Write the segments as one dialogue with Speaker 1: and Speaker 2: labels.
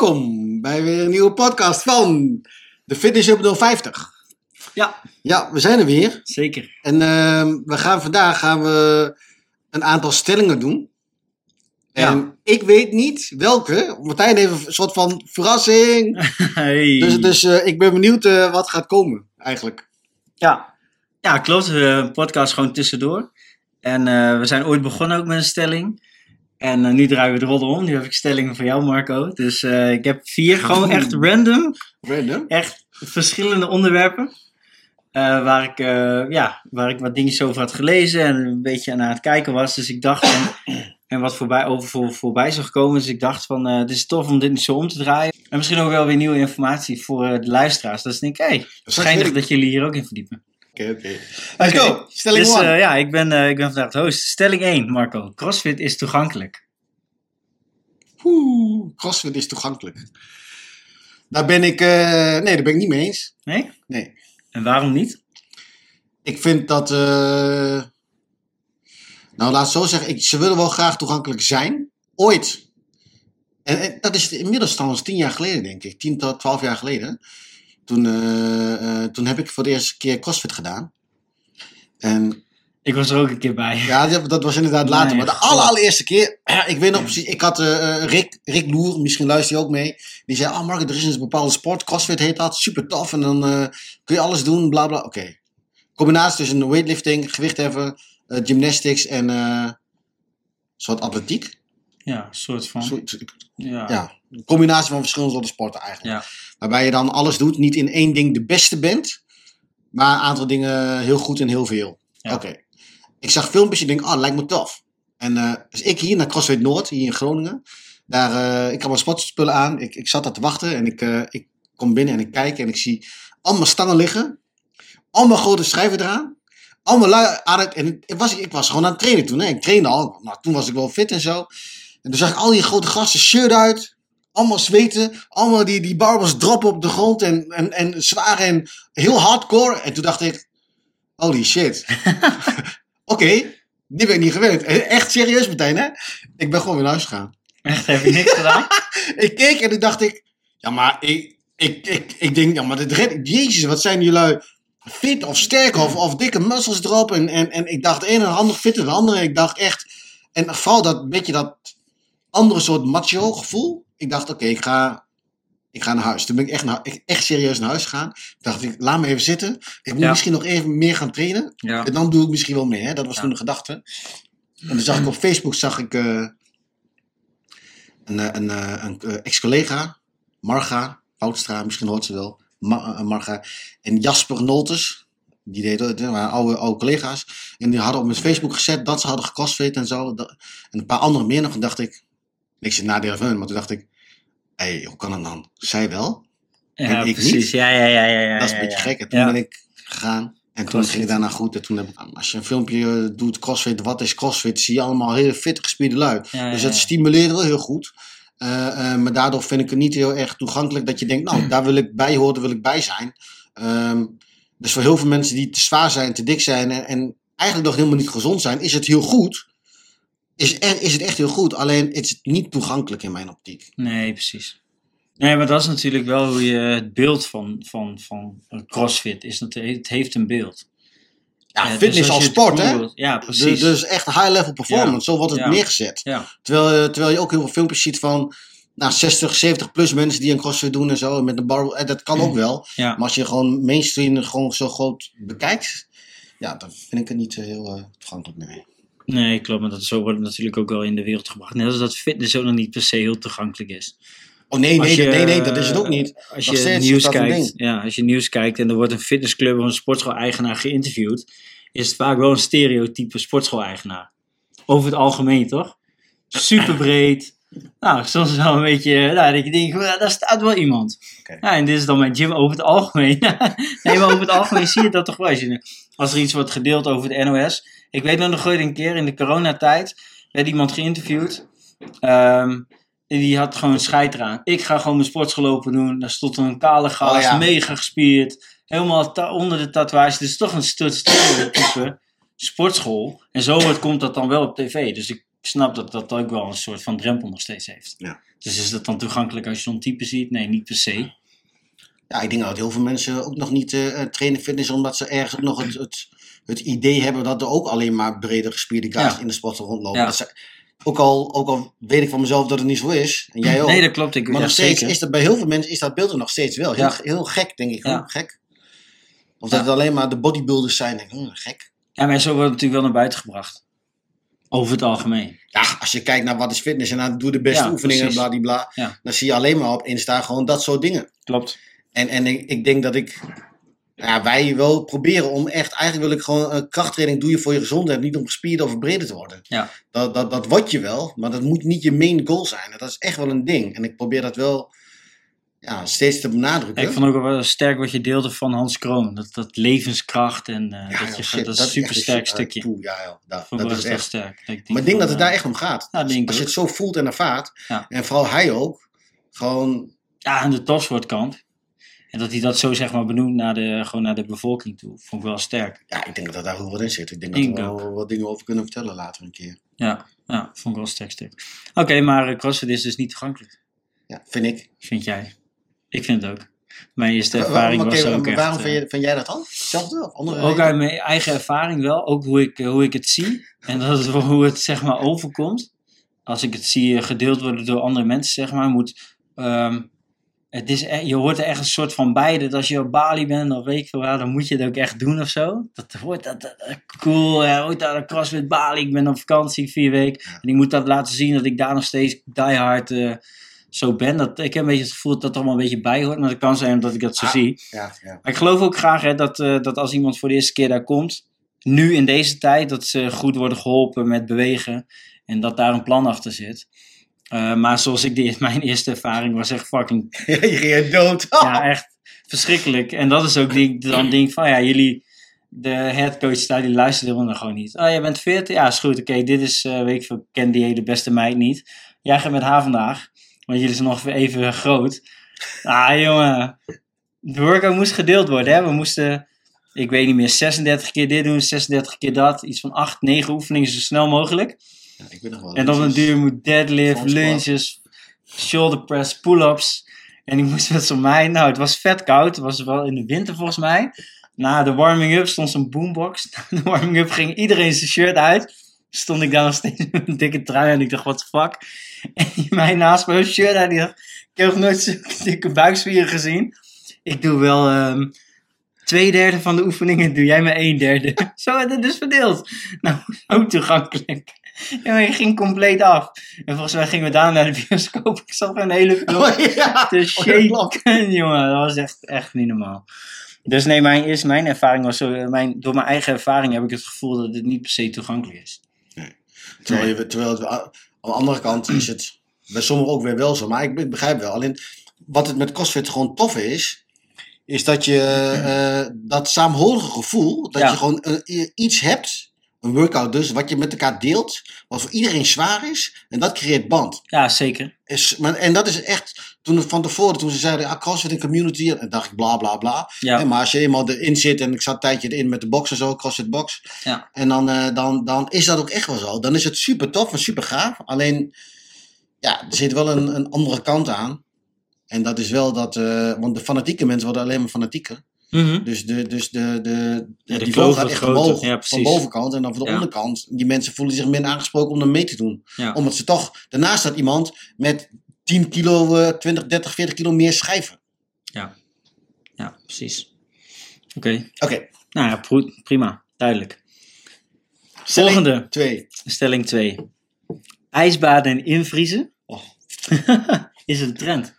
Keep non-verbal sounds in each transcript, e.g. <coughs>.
Speaker 1: welkom bij weer een nieuwe podcast van de Fitness Up 050.
Speaker 2: Ja,
Speaker 1: Ja, we zijn er weer.
Speaker 2: zeker.
Speaker 1: En ehm, we gaan vandaag gaan we een aantal stellingen doen. En
Speaker 2: Ja.
Speaker 1: ik weet niet welke. Martijn heeft een soort van verrassing. <laughs>
Speaker 2: Hey.
Speaker 1: Dus, dus eh, ik ben benieuwd eh, wat gaat komen eigenlijk.
Speaker 2: Ja. ja, klopt. Een podcast gewoon tussendoor. En eh, we zijn ooit begonnen ook met een stelling. En eh, nu draaien we de rol om. Nu heb ik stellingen voor jou, Marco. Dus eh, ik heb vier gewoon echt random.
Speaker 1: Random.
Speaker 2: Echt verschillende onderwerpen. eh, waar, ik, ja, waar ik wat dingetjes over had gelezen en een beetje aan het kijken was. Dus ik dacht van, <coughs> en wat voorbij, over voor, voorbij zag komen. Dus ik dacht van, het is tof om dit zo om te draaien. En misschien ook wel weer nieuwe informatie voor de luisteraars. Dat is denk ik, hé, hey,
Speaker 1: ik.
Speaker 2: dat jullie hier ook in verdiepen.
Speaker 1: Oké, oké. Let's go. Stelling
Speaker 2: dus eh, ja, ik ben, eh, ik ben vandaag de host. Stelling 1, Marco. CrossFit is toegankelijk.
Speaker 1: Oeh, CrossFit is toegankelijk. Daar ben ik, eh, nee, daar ben ik niet mee eens.
Speaker 2: Nee?
Speaker 1: Nee.
Speaker 2: En waarom niet?
Speaker 1: Ik vind dat. eh, nou, laat het zo zeggen. Ik, ze willen wel graag toegankelijk zijn. Ooit. En, en dat is inmiddels trouwens tien jaar geleden, denk ik. Tien tot twaalf jaar geleden. Toen, eh, eh, toen heb ik voor de eerste keer CrossFit gedaan. En
Speaker 2: Ik was er ook een keer bij.
Speaker 1: ja, dat, was inderdaad later.
Speaker 2: Nee,
Speaker 1: maar de allereerste keer. <clears throat> ik weet nog precies. Ik had eh, Rick, Rick Loer, misschien luister je ook mee. Die zei: Oh, Mark, er is een bepaalde sport. CrossFit heet dat. Super tof. En dan kun je alles doen. Bla bla. Oké. Combinatie tussen weightlifting, gewichtheffen, eh, gymnastics en. een soort atletiek.
Speaker 2: Ja, een soort van. Ja.
Speaker 1: ja, een combinatie van verschillende soorten sporten eigenlijk.
Speaker 2: Ja.
Speaker 1: Waarbij je dan alles doet, niet in één ding de beste bent, maar een aantal dingen heel goed en heel veel.
Speaker 2: Ja.
Speaker 1: Oké. Ik zag filmpjes en denk, ah, lijkt me tof. En eh, dus ik hier naar CrossFit Noord, hier in Groningen. Daar, eh, ik had mijn sportspullen aan. Ik, ik zat daar te wachten en ik, eh, ik kom binnen en ik kijk en ik zie allemaal stangen liggen. Allemaal grote schijven eraan. Allemaal lui aan het... En ik was, ik was gewoon aan het trainen toen. Hè. Ik trainde al. Maar toen was ik wel fit en zo. En toen zag ik al die grote gasten shirt uit. Allemaal zweten. Allemaal die, die barbels droppen op de grond. En, en, en zwaar en heel hardcore. En toen dacht ik... Holy shit. <laughs> Oké. die ben ik niet gewend. En Echt serieus meteen hè. Ik ben gewoon weer naar huis gegaan.
Speaker 2: Echt, heb je niks gedaan? <laughs>
Speaker 1: Ik keek en toen dacht ik... Ja maar ik... Ik, ik, ik denk, ja maar dit red, Jezus, wat zijn jullie fit of sterk of, of dikke muscles erop. En, en, en ik dacht, de ene en de andere fitter dan de andere. Ik dacht echt... En vooral dat beetje dat andere soort macho gevoel. Ik dacht, oké, ik ga, ik ga naar huis. Toen ben ik echt, naar, ik- echt serieus naar huis gegaan. Toen dacht ik, laat me even zitten. Ik moet
Speaker 2: Ja.
Speaker 1: misschien nog even meer gaan trainen.
Speaker 2: Ja.
Speaker 1: En dan doe ik misschien wel mee. Hè? Dat was toen de gedachte. En dan zag ik op Facebook zag ik, eh, een, eh, een, eh, een, ex-collega, Marga Woudstra, misschien hoort ze wel. Ma- Marga. En Jasper Noltes. Die deden dat, waren oude, oude collega's. En die hadden op mijn Facebook gezet dat ze hadden gecrossfit en zo. En een paar andere meer nog. En dacht ik, niks in nadeel van hun. Maar toen dacht ik, hé, hey, hoe kan dat dan? Zij wel?
Speaker 2: Ja,
Speaker 1: En ik
Speaker 2: precies.
Speaker 1: niet.
Speaker 2: Ja, ja, ja, ja, ja.
Speaker 1: dat is een beetje gek. En toen ben ik gegaan. En toen
Speaker 2: CrossFit.
Speaker 1: ging het daarna goed. En toen heb ik, als je een filmpje eh, doet, crossfit, wat is crossfit? Zie je allemaal hele fit gespierde lui.
Speaker 2: Ja,
Speaker 1: dus dat
Speaker 2: ja.
Speaker 1: stimuleert wel heel goed. Eh, eh, maar daardoor vind ik het niet heel erg toegankelijk dat je denkt, nou, daar wil ik bij horen, daar wil ik bij zijn. Ehm, dus voor heel veel mensen die te zwaar zijn, te dik zijn en, en eigenlijk nog helemaal niet gezond zijn, is het heel goed. Is, er, is het echt heel goed, alleen het is niet toegankelijk in mijn optiek.
Speaker 2: Nee, precies. Nee, maar dat is natuurlijk wel hoe je het beeld van, van, van een CrossFit is. Dat het heeft een beeld.
Speaker 1: Ja,
Speaker 2: Eh, dus
Speaker 1: fitness
Speaker 2: als
Speaker 1: sport, hè?
Speaker 2: Ja,
Speaker 1: Dus,
Speaker 2: precies.
Speaker 1: dus echt high-level performance, zo wordt het
Speaker 2: Ja.
Speaker 1: neergezet. Terwijl, terwijl je ook heel veel filmpjes ziet van nou, 60, 70 plus mensen die een crossfit doen en zo. Met een bar, eh, dat kan ook wel.
Speaker 2: ja.
Speaker 1: Maar als je gewoon mainstream gewoon zo groot bekijkt, ja, dan vind ik het niet heel eh, toegankelijk meer.
Speaker 2: Nee, klopt. Maar dat, zo wordt het natuurlijk ook wel in de wereld gebracht. Net als dat fitness ook nog niet per se heel toegankelijk is.
Speaker 1: Oh nee, nee,
Speaker 2: je,
Speaker 1: nee, nee, dat is het ook niet.
Speaker 2: Als je
Speaker 1: is
Speaker 2: nieuws kijkt, ja, als je nieuws kijkt en er wordt een fitnessclub of een sportschool-eigenaar geïnterviewd, is het vaak wel een stereotype sportschool-eigenaar. Over het algemeen, toch? Super breed. Nou, soms wel een beetje, nou, dat je denkt, "Wel, daar staat wel iemand. Ja, en dit is dan mijn gym over het algemeen. <laughs> nee, maar over het algemeen zie je dat toch wel. Als er iets wordt gedeeld over de NOS. Ik weet nog nooit een keer in de coronatijd werd iemand geïnterviewd. Ehm, en die had gewoon scheid eraan. Ik ga gewoon mijn sportschool lopen doen. Daar stond een kale gast,
Speaker 1: Oh ja.
Speaker 2: mega gespierd. Helemaal onder de tatoeage. Dus toch een stereotype sportschool. En zo wordt- komt dat dan wel op tv. Dus ik snap dat dat ook wel een soort van drempel nog steeds heeft.
Speaker 1: Ja.
Speaker 2: Dus is dat dan toegankelijk als je zo'n type ziet? Nee, niet per se.
Speaker 1: Ja, ik denk dat heel veel mensen ook nog niet eh, trainen fitness omdat ze ergens nog het, het, het idee hebben dat er ook alleen maar breder gespierde guys
Speaker 2: Ja.
Speaker 1: in de sport rondlopen.
Speaker 2: Ja.
Speaker 1: Dat ook, al, ook al weet ik van mezelf dat het niet zo is, en jij ook.
Speaker 2: Nee, dat klopt. Ik,
Speaker 1: maar nog steeds
Speaker 2: zeker.
Speaker 1: is dat bij heel veel mensen is dat beeld er nog steeds wel. Heel,
Speaker 2: Ja.
Speaker 1: heel gek, denk ik. Hoor. Gek. Of dat het alleen maar de bodybuilders zijn. Denk ik, hm, gek.
Speaker 2: Ja, maar zo wordt het natuurlijk wel naar buiten gebracht. Over het algemeen.
Speaker 1: Ja, als je kijkt naar wat is fitness en dan doe de beste
Speaker 2: Ja,
Speaker 1: oefeningen,
Speaker 2: precies.
Speaker 1: bladibla.
Speaker 2: Ja.
Speaker 1: Dan zie je alleen maar op Insta gewoon dat soort dingen.
Speaker 2: Klopt.
Speaker 1: En, en ik, ik denk dat ik, ja, wij wel proberen om echt, eigenlijk wil ik gewoon een krachttraining doe je voor je gezondheid, niet om gespierd of verbreder te worden.
Speaker 2: Ja.
Speaker 1: Dat, dat, dat word je wel, maar dat moet niet je main goal zijn. Dat is echt wel een ding. En ik probeer dat wel ja, steeds te benadrukken.
Speaker 2: Ik vond ook wel sterk wat je deelde van Hans Kroon. Dat, dat levenskracht en eh,
Speaker 1: Ja,
Speaker 2: dat,
Speaker 1: joh,
Speaker 2: je,
Speaker 1: shit,
Speaker 2: dat is een
Speaker 1: echt
Speaker 2: super sterk
Speaker 1: shit.
Speaker 2: stukje.
Speaker 1: Ja, joh, dat, is
Speaker 2: echt sterk. Dat ik denk
Speaker 1: Maar ik denk dat het daar
Speaker 2: eh,
Speaker 1: echt om gaat.
Speaker 2: Ja,
Speaker 1: Als je het zo voelt en ervaart, en vooral hij ook, gewoon
Speaker 2: Ja, en de topsportkamp. En dat hij dat zo zeg maar benoemt naar de, gewoon naar de bevolking toe. Vond ik wel sterk.
Speaker 1: Ja, ik denk dat daar heel wat in zit. Ik denk
Speaker 2: Ik
Speaker 1: dat we wel wat dingen over kunnen vertellen later een keer.
Speaker 2: Ja, ja vond ik wel sterk stuk. Oké, maar eh, CrossFit is dus niet toegankelijk.
Speaker 1: Ja, vind ik.
Speaker 2: Vind jij? Ik vind het ook. Mijn eerste ervaring was ook
Speaker 1: waarom
Speaker 2: eh,
Speaker 1: vind, je, vind jij dat dan? Hetzelfde andere
Speaker 2: Ook uit mijn eigen ervaring wel. Ook hoe ik, eh, hoe ik het zie. En dat is <laughs> hoe het zeg maar overkomt. Als ik het zie eh, gedeeld worden door andere mensen, zeg maar. Moet, ehm, het is, e- je hoort er echt een soort van bij. Dat als je op Bali bent of weet ik veel waar, dan moet je het ook echt doen of zo. Dat hoort dat, dat- dat- cool. Ja, ooit daar de CrossFit Bali. Ik ben op vakantie vier weken.
Speaker 1: Ja.
Speaker 2: En ik moet dat laten zien dat ik daar nog steeds diehard eh zo ben. Dat, ik heb een beetje het gevoel dat dat er allemaal een beetje bij hoort. Maar dat kan zijn omdat ik dat zo
Speaker 1: Ah.
Speaker 2: zie.
Speaker 1: Ja, ja.
Speaker 2: Maar ik geloof ook graag hè, dat, eh, dat als iemand voor de eerste keer daar komt, nu in deze tijd, dat ze goed worden geholpen met bewegen en dat daar een plan achter zit. Eh, maar zoals ik de, <laughs> mijn eerste ervaring was echt fucking,
Speaker 1: Ja, <laughs> je ging dood. <laughs>
Speaker 2: ja echt verschrikkelijk. En dat is ook die ik dan denk van, ja jullie, de headcoach daar, die luistert helemaal gewoon niet. Oh, jij bent 40? Ja, is goed. Oké, dit is, eh, weet ik veel, ken die hele beste meid niet. Jij gaat met haar vandaag, want jullie zijn ongeveer even groot. Ah, jongen. De workout moest gedeeld worden, hè. We moesten, ik weet niet meer, 36 keer dit doen, 36 keer dat. Iets van 8, 9 oefeningen zo snel mogelijk.
Speaker 1: Ja, ik weet nog wel.
Speaker 2: En op een duur moet deadlift, lunges, shoulder press, pull-ups. En ik moest met zo'n mij, nou het was vet koud, het was wel in de winter volgens mij. Na de warming-up stond zo'n boombox. <laughs> Na de warming-up ging iedereen zijn shirt uit. Stond ik daar nog steeds met een dikke trui en ik dacht, what the fuck. En die mij naast me een shirt uit, die dacht, ik heb nog nooit zo'n <laughs> dikke buikspieren gezien. Ik doe wel ehm, twee derde van de oefeningen, doe jij maar een derde. <laughs> Zo werd het dus verdeeld. Nou, ook toegankelijk. <laughs> Ja, maar je ging compleet af. En volgens mij gingen we daarna naar de bioscoop. Ik zat een hele film <laughs>
Speaker 1: Oh, ja.
Speaker 2: te
Speaker 1: Oh,
Speaker 2: shaken, <laughs> jongen. Dat was echt, echt niet normaal. Dus nee, mijn, eerst mijn ervaring was zo... Mijn, door mijn eigen ervaring heb ik het gevoel dat het niet per se toegankelijk is.
Speaker 1: Terwijl, je, terwijl het, aan de andere kant is het bij sommigen ook weer wel zo. Maar ik, ik begrijp wel. Alleen wat het met CrossFit gewoon tof is, is dat je <clears throat> eh, dat saamhorige gevoel, dat
Speaker 2: Ja.
Speaker 1: je gewoon eh, iets hebt, een workout dus, wat je met elkaar deelt, wat voor iedereen zwaar is, en dat creëert band.
Speaker 2: Ja, zeker.
Speaker 1: Is, maar, en dat is echt, toen van tevoren, toen ze zeiden, ah, CrossFit in community, en dacht ik bla bla bla.
Speaker 2: Ja,
Speaker 1: Hè, maar als je eenmaal erin zit, en ik zat een tijdje erin met de box en zo, CrossFit box,
Speaker 2: Ja.
Speaker 1: en dan, eh, dan, dan is dat ook echt wel zo. Dan is het super tof en super gaaf. Alleen, ja, er zit wel een, een andere kant aan. En dat is wel dat, eh, want de fanatieke mensen worden alleen maar fanatieker.
Speaker 2: Mhm.
Speaker 1: Dus de, dus de, de,
Speaker 2: Ja, de
Speaker 1: niveau gaat echt
Speaker 2: groter.
Speaker 1: omhoog.
Speaker 2: Ja,
Speaker 1: van bovenkant en dan van de
Speaker 2: Ja.
Speaker 1: onderkant. Die mensen voelen zich minder aangesproken om er mee te doen.
Speaker 2: Ja.
Speaker 1: Omdat ze toch, daarnaast staat iemand met 10 kilo, eh 20, 30, 40 kilo meer schijven.
Speaker 2: ja, precies. Oké.
Speaker 1: Oké,
Speaker 2: Nou ja, prima. Duidelijk.
Speaker 1: stelling
Speaker 2: Volgende.
Speaker 1: 2.
Speaker 2: Stelling 2. IJsbaden en invriezen.
Speaker 1: Oh. <laughs>
Speaker 2: is het een trend?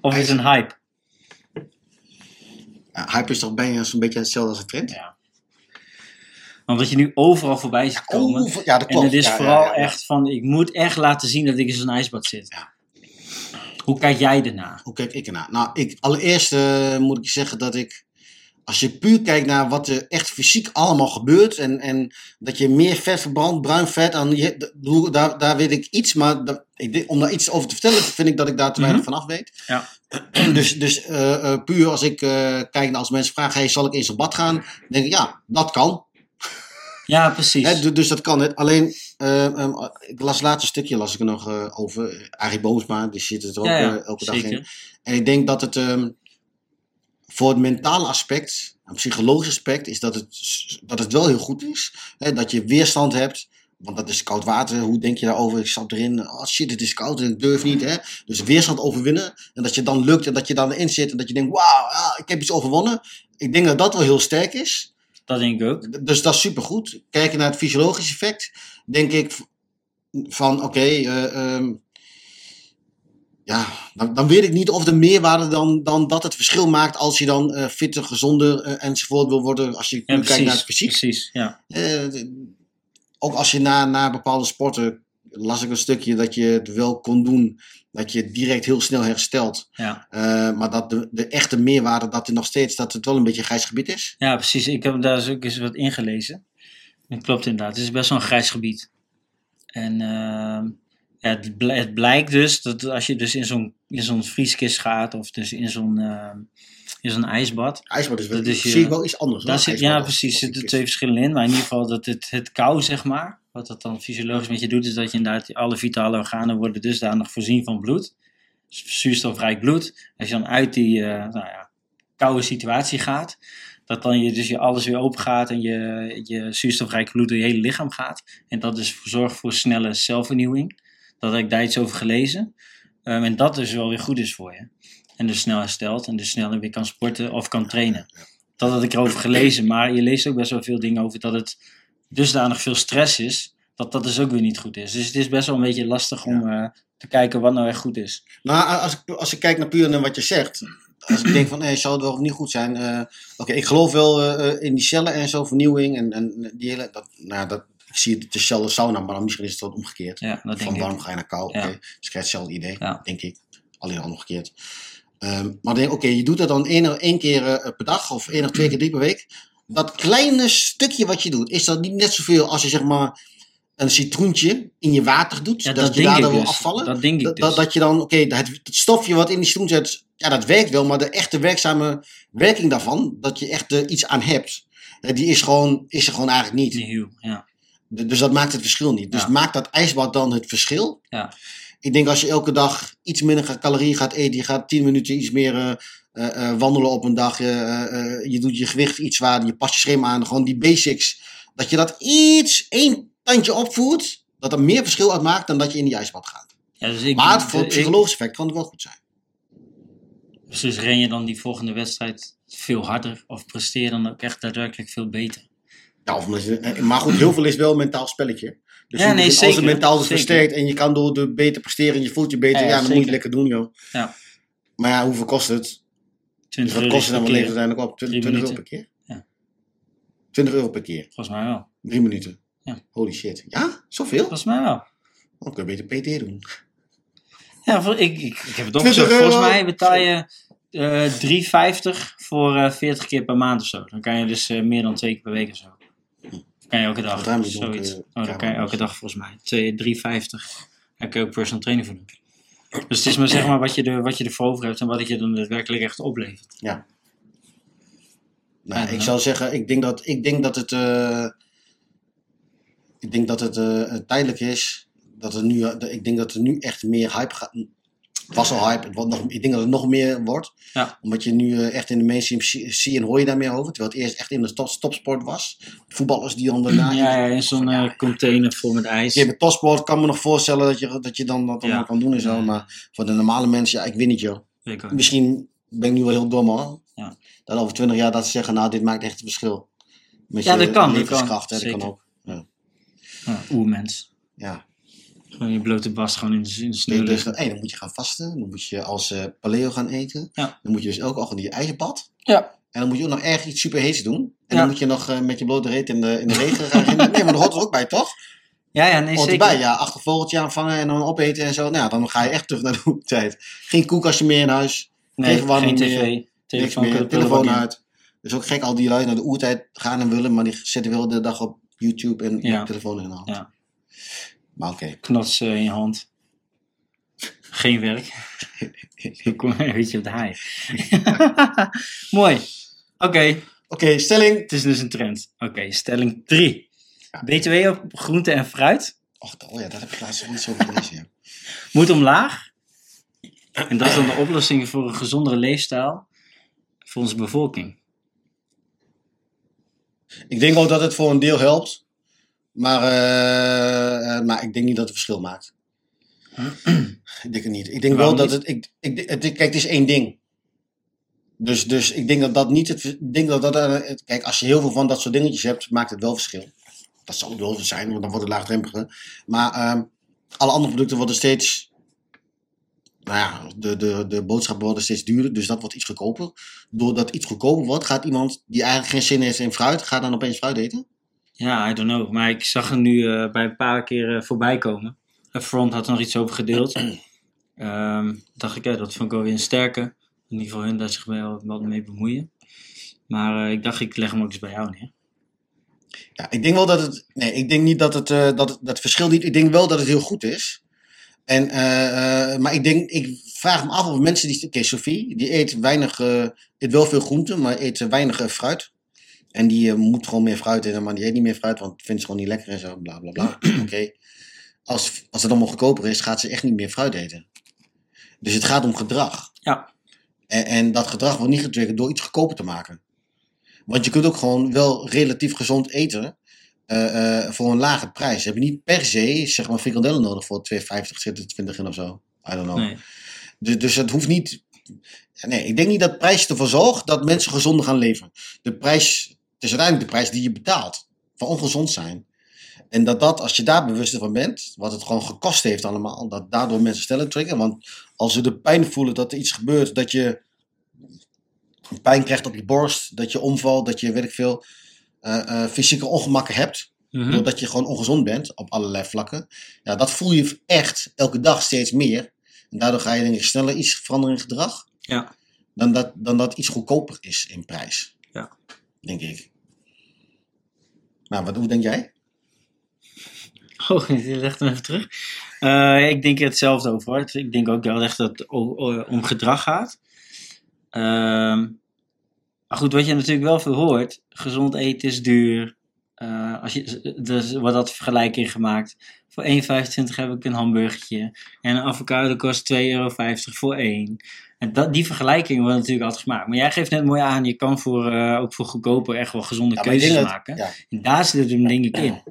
Speaker 2: Of is het een hype?
Speaker 1: Ja, hype is toch bijna zo'n beetje hetzelfde als een trend?
Speaker 2: Ja. Omdat je nu overal voorbij ziet komen.
Speaker 1: Ja, dat
Speaker 2: en
Speaker 1: klopt.
Speaker 2: het is
Speaker 1: Ja,
Speaker 2: vooral
Speaker 1: ja,
Speaker 2: echt van, ik moet echt laten zien dat ik in zo'n ijsbad zit.
Speaker 1: Ja.
Speaker 2: Hoe kijk jij ernaar?
Speaker 1: Hoe kijk ik ernaar? Nou, ik, allereerst eh, moet ik zeggen dat ik, als je puur kijkt naar wat er echt fysiek allemaal gebeurt en, en dat je meer vet verbrandt, bruin vet, dan je, daar, daar weet ik iets, maar dat, ik, om daar iets over te vertellen, vind ik dat ik daar te weinig
Speaker 2: Mhm.
Speaker 1: van af weet.
Speaker 2: Ja. <clears throat>
Speaker 1: Dus, dus eh, eh, puur als ik eh, kijk naar als mensen vragen, hey, zal ik in bad gaan? Dan denk ik, ja, dat kan.
Speaker 2: Ja, precies.
Speaker 1: Hè, du- dus dat kan het. Alleen, eh, ehm, ik las laatst een stukje las ik er nog over. Arie Boomsma, die zit er ook
Speaker 2: ja, ja,
Speaker 1: elke dag in. En ik denk dat het ehm, voor het mentale aspect, een psychologisch aspect, is dat het, dat het wel heel goed is. Dat je weerstand hebt. Want dat is koud water. Hoe denk je daarover? Ik stap erin. Oh shit, het is koud en ik durf niet. Hè? Dus weerstand overwinnen. En dat je dan lukt en dat je dan erin zit. En dat je denkt, wauw, ah, ik heb iets overwonnen. Ik denk dat dat wel heel sterk is.
Speaker 2: Dat denk ik ook.
Speaker 1: Dus dat is supergoed. Kijken naar het fysiologische effect, denk ik van oké, eh, ehm, ja, dan, dan weet ik niet of de meerwaarde dan, dan dat het verschil maakt als je dan eh, fitter, gezonder eh, enzovoort wil worden. Als je
Speaker 2: Ja,
Speaker 1: kijkt naar het fysiek.
Speaker 2: Precies, ja.
Speaker 1: Ook als je naar, naar bepaalde sporten, las ik een stukje dat je het wel kon doen, dat je direct heel snel herstelt.
Speaker 2: Ja.
Speaker 1: Eh, maar dat de, de echte meerwaarde, dat er nog steeds, dat het wel een beetje een grijs gebied is.
Speaker 2: ja, precies. Ik heb daar dus ook eens wat ingelezen. Dat klopt inderdaad. Het is best wel een grijs gebied. En ehm, ja, het, bl- het blijkt dus dat als je dus in zo'n, in zo'n vrieskist gaat of dus in zo'n, in zo'n ijsbad.
Speaker 1: IJsbad is wel,
Speaker 2: Dat is
Speaker 1: zie ik wel iets anders.
Speaker 2: Daar zit, ja, precies. Er
Speaker 1: een
Speaker 2: zitten twee verschillen in. Maar in ieder geval dat het, het kou, zeg maar. Wat dat dan fysiologisch met je doet, is dat je inderdaad alle vitale organen worden dusdanig voorzien van bloed. Dus zuurstofrijk bloed. Als je dan uit die eh, nou ja, koude situatie gaat, dat dan je, dus je alles weer open gaat en je, je zuurstofrijk bloed door je hele lichaam gaat. En dat dus zorgt voor snelle celvernieuwing. Dat heb ik daar iets over gelezen. Ehm, en dat dus wel weer goed is voor je. En dus snel herstelt en dus sneller weer kan sporten of kan trainen. Dat had ik erover gelezen, maar je leest ook best wel veel dingen over dat het dusdanig veel stress is, dat dat dus ook weer niet goed is. Dus het is best wel een beetje lastig om eh, te kijken wat nou echt goed is.
Speaker 1: Nou, als ik, als ik kijk naar puur naar wat je zegt. Als ik denk van, hey, zou het wel of niet goed zijn? eh, Oké, ik geloof wel eh, eh, in die cellen en zo, vernieuwing. En, en die hele, dat, nou, dat, ik zie het dezelfde sauna, maar misschien is het wat omgekeerd.
Speaker 2: Ja, dat denk
Speaker 1: van warm ga je naar koud.
Speaker 2: Ja.
Speaker 1: Oké, dus ik krijg hetzelfde idee,
Speaker 2: Ja.
Speaker 1: denk ik. Alleen al omgekeerd. Ehm, maar denk, oké, je doet dat dan één, één keer eh, per dag of één of twee keer drie per week. Dat kleine stukje wat je doet, is dat niet net zoveel als je zeg maar een citroentje in je water doet.
Speaker 2: Ja,
Speaker 1: dat,
Speaker 2: dat
Speaker 1: je daardoor wil
Speaker 2: dus.
Speaker 1: afvallen.
Speaker 2: Dat denk ik
Speaker 1: Dat,
Speaker 2: dus.
Speaker 1: dat, dat je dan, oké, het, het stofje wat in die citroen zit, ja, dat werkt wel, maar de echte werkzame werking daarvan, dat je echt er iets aan hebt, eh, die is, gewoon, is er gewoon eigenlijk niet.
Speaker 2: Die huw, ja.
Speaker 1: Dus dat maakt het verschil niet. Dus
Speaker 2: Ja.
Speaker 1: maakt dat ijsbad dan het verschil?
Speaker 2: Ja.
Speaker 1: Ik denk als je elke dag iets minder calorieën gaat eten, je gaat 10 minuten iets meer eh, eh, eh, wandelen op een dag, je doet je gewicht iets zwaarder, je past je schema aan, gewoon die basics, dat je dat iets, één tandje opvoert, dat er meer verschil uitmaakt dan dat je in die ijsbad gaat.
Speaker 2: ja dus ik,
Speaker 1: Maar voor het psychologisch effect kan het wel goed zijn.
Speaker 2: Dus ren je dan die volgende wedstrijd veel harder of presteer je dan ook echt daadwerkelijk veel beter?
Speaker 1: Ja, of maar goed, heel veel is wel een mentaal spelletje. Dus
Speaker 2: Ja,
Speaker 1: je-
Speaker 2: nee,
Speaker 1: als
Speaker 2: zeker,
Speaker 1: het mentaal is
Speaker 2: zeker.
Speaker 1: versterkt en je kan door de beter presteren en je voelt je beter,
Speaker 2: Ja,
Speaker 1: dan moet je lekker doen, joh.
Speaker 2: Ja.
Speaker 1: Maar ja, hoeveel kost het? Dus
Speaker 2: 20
Speaker 1: wat kost het dan wel
Speaker 2: keer.
Speaker 1: uiteindelijk op? 20,
Speaker 2: Drie
Speaker 1: 20 euro per keer?
Speaker 2: Ja.
Speaker 1: 20 euro per keer.
Speaker 2: Volgens mij wel.
Speaker 1: Drie minuten.
Speaker 2: Ja.
Speaker 1: Holy shit. Ja? Zoveel?
Speaker 2: Volgens mij wel.
Speaker 1: Dan kun je beter PT doen.
Speaker 2: Ja, voor, ik, ik, ik heb het
Speaker 1: 20
Speaker 2: opgezocht. Volgens mij betaal je eh 3,50 voor eh 40 keer per maand of zo. Dan kan je dus eh, meer dan twee keer per week of zo. Kan je elke dag.
Speaker 1: Ruim
Speaker 2: Zoiets. Oh, dan kan je elke dag volgens mij. Twee- 3,50. Daar kun je ook personal training voor doen. Dus het is maar zeg maar wat je, er, wat je ervoor over hebt en wat het je dan daadwerkelijk echt oplevert.
Speaker 1: Nou,
Speaker 2: Ja,
Speaker 1: ik
Speaker 2: ja.
Speaker 1: zou zeggen, ik denk dat, ik denk dat het, eh, ik denk dat het eh, tijdelijk is. Dat er nu, ik denk dat er nu echt meer hype gaat. Het was al hype, het wordt nog, ik denk dat het nog meer wordt.
Speaker 2: Ja.
Speaker 1: Omdat je nu eh, echt in de mainstream zie en hoor je daar meer over. Terwijl het eerst echt in de top, topsport was. Voetballers die dan daarna...
Speaker 2: Ja, ja, in zo'n eh, container vol met ijs.
Speaker 1: Je met topsport kan me nog voorstellen dat je, dat je dan dat allemaal
Speaker 2: Ja.
Speaker 1: kan doen en zo.
Speaker 2: Ja.
Speaker 1: Maar voor de normale mensen, ja, ik weet niet joh.
Speaker 2: Ook.
Speaker 1: Misschien ben ik nu wel heel dom hoor.
Speaker 2: Ja.
Speaker 1: Dat over twintig jaar dat ze zeggen, nou dit maakt echt een verschil. Met
Speaker 2: Ja,
Speaker 1: je
Speaker 2: dat kan, dat kan.
Speaker 1: dat kan
Speaker 2: Zeker.
Speaker 1: ook. Ja.
Speaker 2: Ja, oermens.
Speaker 1: ja.
Speaker 2: Gewoon je blote bast gewoon in de, in de sneeuw liggen.
Speaker 1: hey, dan moet je gaan vasten. Dan moet je als eh, paleo gaan eten.
Speaker 2: Ja.
Speaker 1: Dan moet je dus elke ochtend je eigen bad.
Speaker 2: Ja.
Speaker 1: En dan moet je ook nog erg iets superheets doen. En dan moet je nog eh, met je blote reet in de, in de regen gaan rennen. Nee, maar dat hoort er ook bij, toch?
Speaker 2: Ja, ja, nee, zeker.
Speaker 1: erbij, ja. Achter vogeltje aanvangen en dan opeten en zo. Nou, ja, dan ga je echt terug naar de tijd. Geen koelkastje meer in huis.
Speaker 2: Nee,
Speaker 1: geen
Speaker 2: geen tv.
Speaker 1: meer. Niks
Speaker 2: Telefoon,
Speaker 1: meer. Telefoon uit. Dus ook gek al die lui naar de oertijd gaan en willen. Maar die zitten wel de dag op YouTube en
Speaker 2: Ja.
Speaker 1: met telefoon in de hand.
Speaker 2: Ja.
Speaker 1: Maar oké.
Speaker 2: Knots eh, in je hand. Geen werk. <laughs> Dan kom een beetje op de haai. <laughs> Mooi. Oké,
Speaker 1: Oké, stelling.
Speaker 2: het is dus een trend. Oké, stelling 3.
Speaker 1: Ja.
Speaker 2: BTW op groente en fruit
Speaker 1: Och, oh ja, daar heb ik laatst niet zo gelezen. Ja.
Speaker 2: moet omlaag. En dat is dan de oplossing voor een gezondere leefstijl voor onze bevolking.
Speaker 1: Ik denk ook dat het voor een deel helpt. Maar, eh, eh, maar ik denk niet dat het verschil maakt. <clears throat> ik denk het niet. Ik denk wel dat
Speaker 2: niet?
Speaker 1: het. Ik, ik, het, kijk, het is één ding. Dus, dus ik denk dat dat niet het. Ik denk dat dat. eh, het- Kijk, als je heel veel van dat soort dingetjes hebt, maakt het wel verschil. Dat zou wel zo zijn, want dan wordt het laagdrempeliger. Maar ehm, alle andere producten worden steeds. Nou ja, de, de, de boodschappen worden steeds duurder, dus dat wordt iets goedkoper. Doordat iets goedkoper wordt, gaat iemand die eigenlijk geen zin heeft in fruit, gaat dan opeens fruit eten?
Speaker 2: Ja, I don't know. Maar ik zag er nu eh, bij een paar keer eh, voorbij komen. Front had er nog iets over gedeeld. <clears throat> Ehm dacht ik, ja, dat vond ik wel weer een sterke. In ieder geval hun daar zich wel wat mee bemoeien. Maar eh, ik dacht, ik leg hem ook eens bij jou neer.
Speaker 1: Ja, ik denk wel dat het. Nee, ik denk niet dat het, dat dat verschil niet. Ik denk wel dat het heel goed is. En, maar ik denk, ik vraag me af of mensen die. Oké, Sophie, die eet weinig. eet wel veel groente, maar eet weinig fruit. En die eh, moet gewoon meer fruit eten, maar die eet niet meer fruit, want vindt ze gewoon niet lekker en zo, bla bla bla. <clears throat> Oké. Als, als het allemaal goedkoper is, gaat ze echt niet meer fruit eten. Dus het gaat om gedrag.
Speaker 2: Ja.
Speaker 1: En, en dat gedrag wordt niet getriggerd door iets goedkoper te maken. Want je kunt ook gewoon wel relatief gezond eten eh, eh, voor een lage prijs. Heb je niet per se zeg maar frikandellen nodig voor 2,50 zit er 20 in of zo. I don't know.
Speaker 2: Nee.
Speaker 1: Dus, dus het hoeft niet. Nee, ik denk niet dat prijs ervoor zorgt dat mensen gezonder gaan leven. De prijs, is uiteindelijk de prijs die je betaalt voor ongezond zijn. En dat dat, als je daar bewust van bent, wat het gewoon gekost heeft allemaal, dat daardoor mensen sneller triggeren. Want als ze de pijn voelen dat er iets gebeurt, dat je pijn krijgt op je borst, dat je omvalt, dat je, weet ik veel, eh, eh, fysieke ongemakken hebt,
Speaker 2: Mhm.
Speaker 1: doordat je gewoon ongezond bent op allerlei vlakken. Ja, dat voel je echt elke dag steeds meer. En daardoor ga je denk ik sneller iets veranderen in gedrag.
Speaker 2: Ja.
Speaker 1: Dan dat, dan dat iets goedkoper is in prijs.
Speaker 2: Ja.
Speaker 1: Denk ik. Nou, wat, hoe denk jij? <laughs>
Speaker 2: Oh, je legt hem even terug. Eh, ik denk er hetzelfde over. hoor. Ik denk ook wel echt dat het om gedrag gaat. Ehm, maar goed, wat je natuurlijk wel veel hoort. Gezond eten is duur. Eh, als je, dus wordt dat vergelijking gemaakt. Voor 1,25 heb ik een hamburgertje. En een avocado kost 2,50 euro voor één. En dat, die vergelijking wordt natuurlijk altijd gemaakt. Maar jij geeft net mooi aan, je kan voor, eh, ook voor goedkoper echt wel gezonde
Speaker 1: Ja, ik
Speaker 2: keuzes
Speaker 1: dat-
Speaker 2: maken.
Speaker 1: ja.
Speaker 2: En daar zit het hem denk ik in.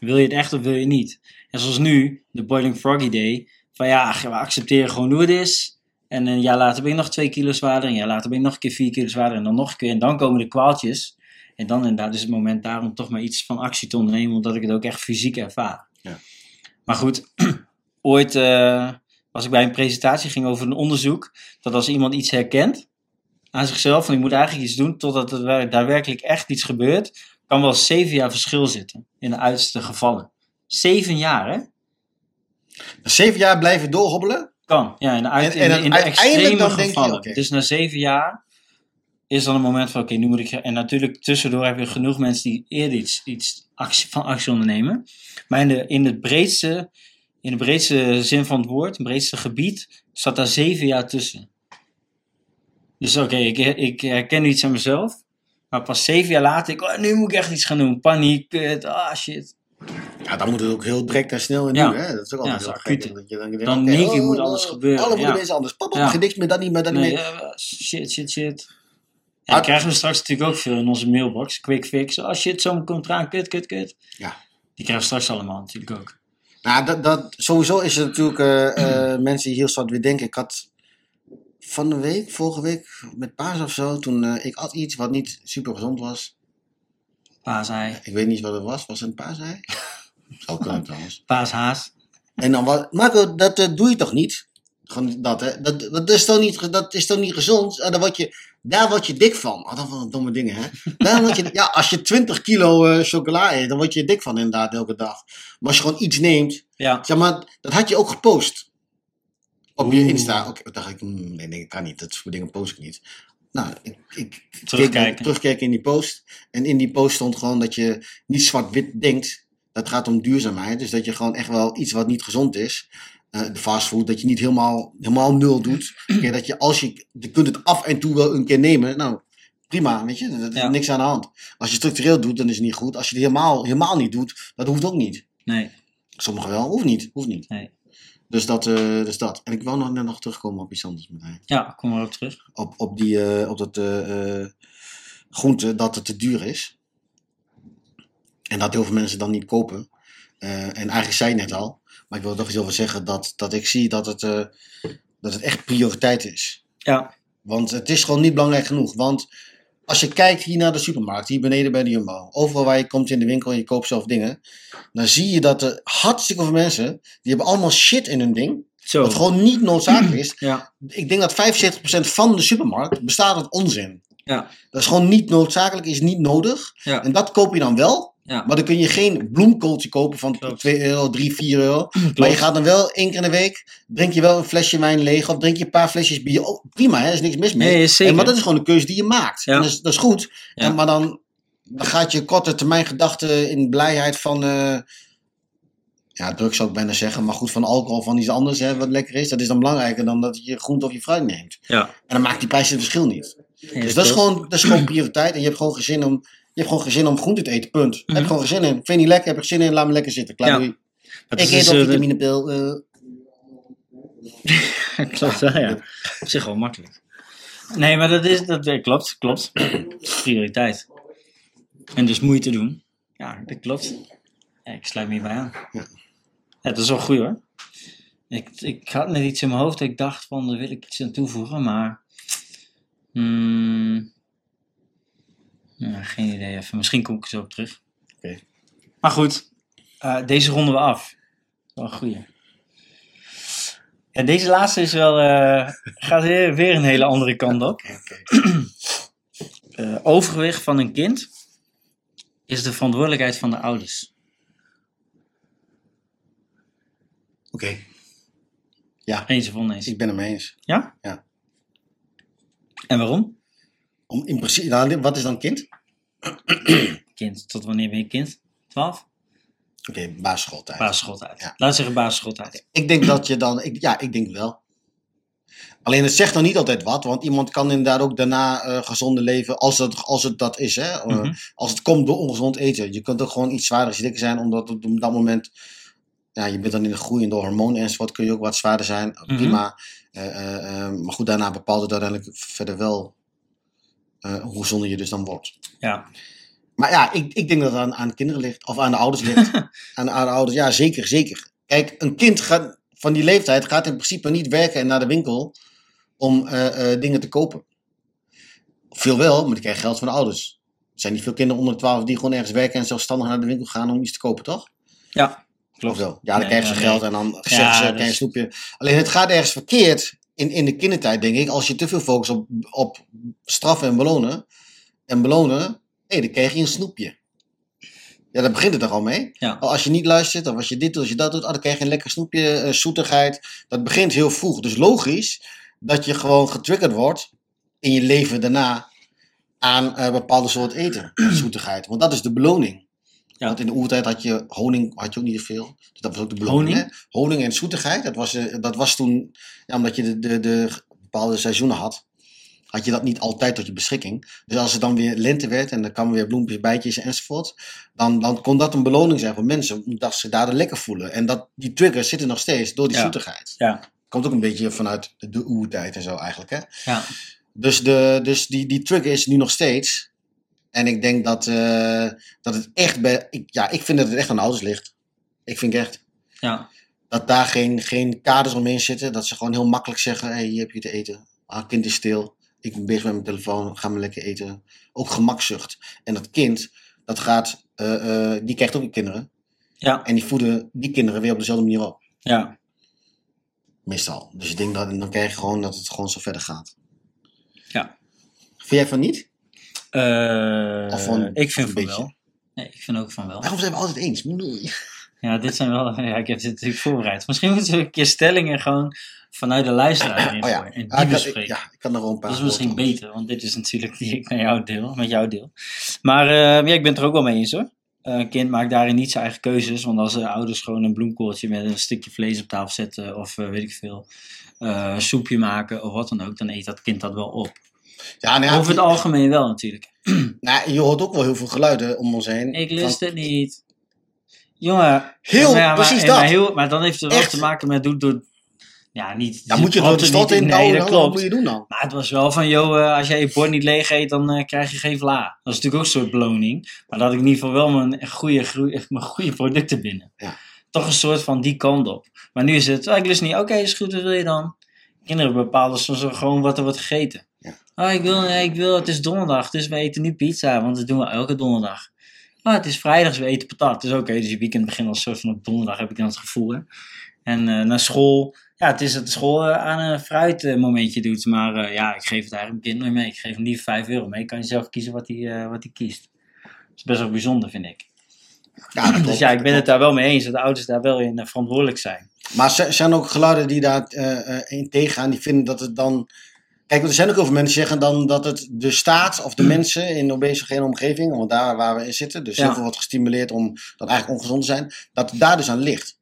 Speaker 2: Wil je het echt of wil je niet? En zoals nu, de Boiling Frog idee. Van ja, we accepteren gewoon hoe het is. En een jaar later ben je nog twee kilo zwaarder. En een jaar later ben je nog een keer vier kilo zwaarder. En dan nog een keer. En dan komen de kwaaltjes. En dan inderdaad is het moment daar om toch maar iets van actie te ondernemen. Omdat ik het ook echt fysiek ervaar.
Speaker 1: Ja.
Speaker 2: Maar goed, <clears throat> ooit eh, was ik bij een presentatie. ging over een onderzoek. Dat als iemand iets herkent aan zichzelf. Van je moet eigenlijk iets doen totdat er wer- daadwerkelijk echt iets gebeurt. Kan wel zeven jaar verschil zitten. In de uiterste gevallen. Zeven jaar hè?
Speaker 1: Zeven jaar blijven doorhobbelen?
Speaker 2: Kan, ja, in de, uit,
Speaker 1: En- en
Speaker 2: in de, in de
Speaker 1: uiteindelijk
Speaker 2: extreme
Speaker 1: je,
Speaker 2: gevallen. Dus na zeven jaar is dan een moment van, oké, nu moet ik... En natuurlijk tussendoor heb je genoeg mensen die eerder iets, iets actie, van actie ondernemen. Maar in de, in, het breedste, in de breedste zin van het woord, het breedste gebied, zat daar zeven jaar tussen. Dus oké, ik, ik herken iets aan mezelf. Maar pas zeven jaar later, ik, oh, nu moet ik echt iets gaan doen. Paniek, kut, ah shit.
Speaker 1: Ja, dan moet het ook heel direct en snel en
Speaker 2: Ja.
Speaker 1: nu. Hè? Dat is ook
Speaker 2: Ja,
Speaker 1: altijd
Speaker 2: is
Speaker 1: heel. Dat je dan, denkt,
Speaker 2: Dan in
Speaker 1: oh,
Speaker 2: moet alles
Speaker 1: oh,
Speaker 2: gebeuren,
Speaker 1: Alle
Speaker 2: ja.
Speaker 1: mensen anders. Pap, pap,
Speaker 2: Ja.
Speaker 1: geen niks meer, dat niet meer, dat niet meer.
Speaker 2: eh, shit, shit, shit. En
Speaker 1: Ah.
Speaker 2: dat krijgen we straks natuurlijk ook veel in onze mailbox. Quick fix. Oh shit, zo komt eraan. Kut, kut, kut.
Speaker 1: Ja.
Speaker 2: Die krijgen we straks allemaal natuurlijk ook.
Speaker 1: Nou, dat, dat, sowieso is er natuurlijk eh, eh, <clears throat> mensen die heel zwart weer denken. Ik had van de week, vorige week, met paas of zo, toen eh, ik at iets wat niet super gezond was.
Speaker 2: Paasei.
Speaker 1: Ik weet niet wat het was. Was het een paasei? <laughs> Zou kunnen trouwens.
Speaker 2: Paashaas.
Speaker 1: En dan wat, Marco, dat doe je toch niet? Gewoon dat, hè? Dat, dat, is toch niet, dat is toch niet gezond? Dan word je, daar word je dik van. Oh, dat van domme dingen, hè? Daar word je, ja, als je 20 kilo eh, chocola eet, dan word je dik van inderdaad elke dag. Maar als je gewoon iets neemt,
Speaker 2: Ja.
Speaker 1: zeg maar, dat had je ook gepost. Op je. Insta. Oké, dacht ik, hmm, nee, nee, kan niet. Dat soort dingen post ik niet. Nou, ik, ik
Speaker 2: Terugkijken.
Speaker 1: keek- terugkijken in die post. En in die post stond gewoon dat je niet zwart-wit denkt. Dat gaat om duurzaamheid. Dus dat je gewoon echt wel iets wat niet gezond is. Eh, de fastfood, dat je niet helemaal, helemaal nul doet. <clears throat> Dat je als je, je kunt het af en toe wel een keer nemen. Nou, prima, weet je. Er is
Speaker 2: Ja.
Speaker 1: niks aan de hand. Als je structureel doet, dan is het niet goed. Als je het helemaal, helemaal niet doet, dat hoeft ook niet.
Speaker 2: Nee.
Speaker 1: Sommigen wel, hoeft niet. Hoeft niet.
Speaker 2: Nee.
Speaker 1: Dus, dat, eh, dus dat. En ik wil nog net nog terugkomen op iets anders met.
Speaker 2: Ja, kom maar op terug.
Speaker 1: Op, op, die, eh, op dat groente, dat het te duur is. En dat heel veel mensen dan niet kopen. En eigenlijk zei je net al. Maar ik wil toch iets over zeggen. Dat, dat ik zie dat het, eh, dat het echt prioriteit is.
Speaker 2: Ja.
Speaker 1: Want het is gewoon niet belangrijk genoeg. Want als je kijkt hier naar de supermarkt, hier beneden bij de Jumbo, overal waar je komt in de winkel en je koopt zelf dingen, dan zie je dat er hartstikke veel mensen, die hebben allemaal shit in hun ding,
Speaker 2: Zo.
Speaker 1: wat gewoon niet noodzakelijk is.
Speaker 2: Ja.
Speaker 1: Ik denk dat 75% van de supermarkt bestaat uit onzin.
Speaker 2: Ja.
Speaker 1: Dat is gewoon niet noodzakelijk, is niet nodig.
Speaker 2: Ja.
Speaker 1: En dat koop je dan wel.
Speaker 2: Ja.
Speaker 1: Maar dan kun je geen bloemkooltje kopen van
Speaker 2: Klopt.
Speaker 1: 2 euro, 3, 4 euro. <clears throat> Maar je gaat dan wel één keer in de week, drink je wel een flesje wijn leeg of drink je een paar flesjes bier. Oh, prima, hè, er is niks mis mee.
Speaker 2: Nee, zeker.
Speaker 1: En, maar dat is gewoon een keuze die je maakt.
Speaker 2: Ja.
Speaker 1: En dat, is, dat is goed.
Speaker 2: Ja.
Speaker 1: En, maar dan, dan gaat je korte termijn gedachte in blijheid van... eh, ja, drugs zou ik bijna zeggen. Maar goed, van alcohol, van iets anders hè, wat lekker is. Dat is dan belangrijker dan dat je groente of je fruit neemt.
Speaker 2: Ja.
Speaker 1: En dan maakt die prijs het verschil niet. Dus dat is, gewoon, dat is gewoon prioriteit. En je hebt gewoon geen zin om, hebt gewoon geen zin om groente te eten. Punt. Heb
Speaker 2: Mhm.
Speaker 1: gewoon geen zin in. Vind je niet lekker, heb geen zin in, laat me lekker zitten. Klaar,
Speaker 2: Ja.
Speaker 1: Ik eet
Speaker 2: dus,
Speaker 1: ook vitaminepil. eh. <laughs>
Speaker 2: klopt ja. <laughs> Op zich wel makkelijk. Nee, maar dat is, dat eh, klopt, klopt. <clears throat> Prioriteit. En dus moeite doen. Ja, dat klopt. Ja, ik sluit me hierbij aan.
Speaker 1: Ja.
Speaker 2: Ja, dat is wel goed hoor. Ik, ik had net iets in mijn hoofd ik dacht van, daar wil ik iets aan toevoegen, maar... hmm, ja, geen idee even. Misschien kom ik er zo op terug.
Speaker 1: Oké.
Speaker 2: Maar goed, eh, deze ronden we af. Wel een goeie. Ja, deze laatste is wel, eh, gaat weer, weer een hele andere kant op. <clears throat> Eh, overgewicht van een kind is de verantwoordelijkheid van de ouders.
Speaker 1: Oké,
Speaker 2: Eens of oneens?
Speaker 1: ik ben het mee eens.
Speaker 2: Ja?
Speaker 1: Ja.
Speaker 2: En waarom?
Speaker 1: Om in principe, nou, wat is dan kind?
Speaker 2: Kind, tot wanneer ben je kind? 12?
Speaker 1: Oké, basisschooltijd.
Speaker 2: Basisschooltijd.
Speaker 1: Ja.
Speaker 2: Laat zeggen basisschooltijd.
Speaker 1: Ik denk dat je dan, ik, ja, ik denk wel. Alleen het zegt nog niet altijd wat, want iemand kan inderdaad ook daarna eh gezonde leven, als het, als het dat is. Hè? Eh,
Speaker 2: Mhm.
Speaker 1: Als het komt door ongezond eten. Je kunt ook gewoon iets zwaarder dikker zijn, omdat op dat moment, ja, je bent dan in de groei en door hormonen enzovoort kun je ook wat zwaarder zijn.
Speaker 2: Mhm.
Speaker 1: Prima. Eh, maar goed, daarna bepaalt het uiteindelijk verder wel eh, hoe gezonder je dus dan wordt.
Speaker 2: Ja.
Speaker 1: Maar ja, ik, ik denk dat het aan, aan kinderen ligt. Of aan de ouders ligt. <laughs> aan, aan de ouders, ja, zeker, zeker. Kijk, een kind gaat, van die leeftijd gaat in principe niet werken en naar de winkel om eh, eh, dingen te kopen. Veel wel, maar die krijgen geld van de ouders. Er zijn niet veel kinderen onder de 12 die gewoon ergens werken en zelfstandig naar de winkel gaan om iets te kopen, toch?
Speaker 2: Ja,
Speaker 1: Of
Speaker 2: klopt.
Speaker 1: wel? Ja, dan
Speaker 2: Nee,
Speaker 1: krijgen ze geld en dan
Speaker 2: Ja,
Speaker 1: zeggen ze, een
Speaker 2: is-
Speaker 1: snoepje. Alleen het gaat ergens verkeerd in, in de kindertijd, denk ik. Als je te veel focust op, op straffen en belonen. En belonen, hé, dan krijg je een snoepje. Ja, daar begint het er al mee.
Speaker 2: Ja.
Speaker 1: Als je niet luistert, of als je dit doet, als je dat doet, oh, dan krijg je een lekker snoepje, eh, zoetigheid. Dat begint heel vroeg. Dus logisch dat je gewoon getriggerd wordt in je leven daarna aan eh, bepaalde soort eten, <clears throat> zoetigheid. Want dat is de beloning.
Speaker 2: Ja.
Speaker 1: Want in de oertijd had je honing, had je ook niet zoveel. Dus dat was ook de beloning.
Speaker 2: Honing?
Speaker 1: Hè? Honing en zoetigheid, dat was, eh, dat was toen, ja, omdat je de, de, de bepaalde seizoenen had, had je dat niet altijd tot je beschikking. Dus als het dan weer lente werd en er kwamen weer bloempjes, bijtjes enzovoort, dan, dan kon dat een beloning zijn voor mensen, omdat ze daardoor lekker voelen. En dat, die triggers zitten nog steeds door die
Speaker 2: Ja.
Speaker 1: zoetigheid.
Speaker 2: Ja.
Speaker 1: Komt ook een beetje vanuit de oertijd en zo eigenlijk. Hè?
Speaker 2: Ja.
Speaker 1: Dus, de, dus die, die trigger is nu nog steeds. En ik denk dat, eh, dat het echt bij. Ik, ja, ik vind dat het echt aan de ouders ligt. Ik vind echt
Speaker 2: Ja.
Speaker 1: dat daar geen, geen kaders omheen zitten. Dat ze gewoon heel makkelijk zeggen: hé, hey, hier heb je te eten. Ah, kind is stil. Ik ben bezig met mijn telefoon. Ga maar lekker eten. Ook gemakzucht. En dat kind, dat gaat. eh, eh, die krijgt ook kinderen.
Speaker 2: Ja.
Speaker 1: En die voeden die kinderen weer op dezelfde manier op.
Speaker 2: Ja.
Speaker 1: Meestal. Dus ik denk dat. En dan krijg je gewoon dat het gewoon zo verder gaat.
Speaker 2: Ja.
Speaker 1: Vind jij van niet?
Speaker 2: Eh,
Speaker 1: van-
Speaker 2: ik vind van
Speaker 1: beetje?
Speaker 2: wel. Nee, ik vind ook van wel.
Speaker 1: Waarom zijn we altijd eens?
Speaker 2: Ja, dit zijn wel. Ja, ik heb dit natuurlijk voorbereid. Misschien moeten we een keer stellingen gewoon vanuit de luisteraar
Speaker 1: Oh ja.
Speaker 2: gooien en die
Speaker 1: Ah, ik ja, ik kan er wel een paar
Speaker 2: Dat is misschien
Speaker 1: woorden
Speaker 2: beter, want dit is natuurlijk die ik met jou deel. Met jou deel. Maar eh, ja, ik ben het er ook wel mee eens hoor. Eh, Een kind maakt daarin niet zijn eigen keuzes. Want als de ouders gewoon een bloemkooltje met een stukje vlees op tafel zetten. Of weet ik veel. soepje maken of wat dan ook. Dan eet dat kind dat wel op.
Speaker 1: Ja, nou ja,
Speaker 2: Over het algemeen wel natuurlijk. <clears throat>
Speaker 1: nou, je hoort ook wel heel veel geluiden om ons heen.
Speaker 2: Ik
Speaker 1: Van-
Speaker 2: lust het niet. Jongen.
Speaker 1: Heel,
Speaker 2: maar
Speaker 1: precies dat.
Speaker 2: Maar, heel, maar dan heeft het wel te maken met... Doet, doet, ja, niet...
Speaker 1: Ja, moet je door de stad in
Speaker 2: Nee, dat?
Speaker 1: Wat
Speaker 2: klopt.
Speaker 1: moet je doen dan?
Speaker 2: Maar het was wel van, joh, eh, als jij je bord niet leeg eet, dan eh, krijg je geen vla. Dat is natuurlijk ook een soort beloning. Maar dat had ik in ieder geval wel mijn goede, groe- <laughs> mijn goede producten binnen.
Speaker 1: Ja.
Speaker 2: Toch een soort van die kant op. Maar nu is het, oh, ik lust niet, oké, is goed, wat wil je dan? Kinderen bepalen soms gewoon wat er wordt gegeten. Oh, ik wil, ik wil, het is donderdag, dus we eten nu pizza, want dat doen we elke donderdag. Oh, het is vrijdag, dus we eten patat. Dus oké, dus je weekend begint als soort van op donderdag, heb ik dan het gevoel. Hè? En eh, naar school, ja, het is dat de school eh, aan een fruitmomentje doet. Maar eh, ja, ik geef het eigenlijk mijn kind nooit mee. Ik geef hem liever 5 euro mee. Kan je zelf kiezen wat hij, wat hij kiest. Dat is best wel bijzonder, vind ik.
Speaker 1: Ja, <clears throat>
Speaker 2: Dus ja, ik ben het daar wel mee eens dat de ouders daar wel in verantwoordelijk zijn.
Speaker 1: Maar er zijn ook geluiden die daar in tegengaan. Die vinden dat het dan... Kijk, er zijn ook over mensen die zeggen dan dat het de staat of de mensen in obesogene omgeving, want daar waar we in zitten, dus
Speaker 2: Ja.
Speaker 1: heel veel wordt gestimuleerd om dat eigenlijk ongezond te zijn, dat het daar dus aan ligt.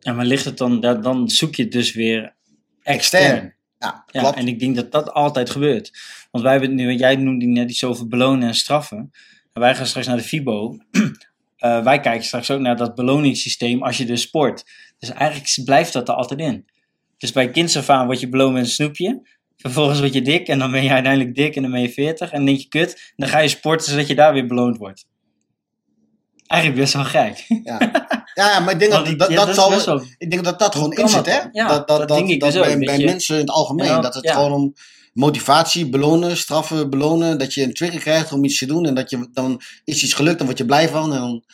Speaker 2: En maar ligt het dan, da- dan zoek je het dus weer extern.
Speaker 1: Extern. Ja,
Speaker 2: Ja,
Speaker 1: klopt.
Speaker 2: en ik denk dat dat altijd gebeurt. Want wij hebben nu, jij noemde net iets over belonen en straffen. En wij gaan straks naar de FIBO. <clears throat> Eh, wij kijken straks ook naar dat beloningssysteem als je dus sport. Dus eigenlijk blijft dat er altijd in. Dus bij kinds af aan word je beloond met een snoepje. Vervolgens word je dik en dan ben je uiteindelijk dik en dan ben je 40. En dan denk je kut, dan ga je sporten zodat je daar weer beloond wordt. Eigenlijk best wel gek.
Speaker 1: Ja. Ja, maar ik denk <laughs> dat dat,
Speaker 2: ja,
Speaker 1: dat, zal,
Speaker 2: wel-
Speaker 1: ik denk dat dat gewoon in zit,
Speaker 2: dat
Speaker 1: hè?
Speaker 2: Ja,
Speaker 1: dat,
Speaker 2: dat denk ik dus ook,
Speaker 1: bij,
Speaker 2: dat
Speaker 1: bij
Speaker 2: je-
Speaker 1: mensen in het algemeen,
Speaker 2: Ja,
Speaker 1: dat het gewoon om motivatie, belonen, straffen, belonen, dat je een trigger krijgt om iets te doen en dat je dan is iets gelukt, dan word je blij van en dan,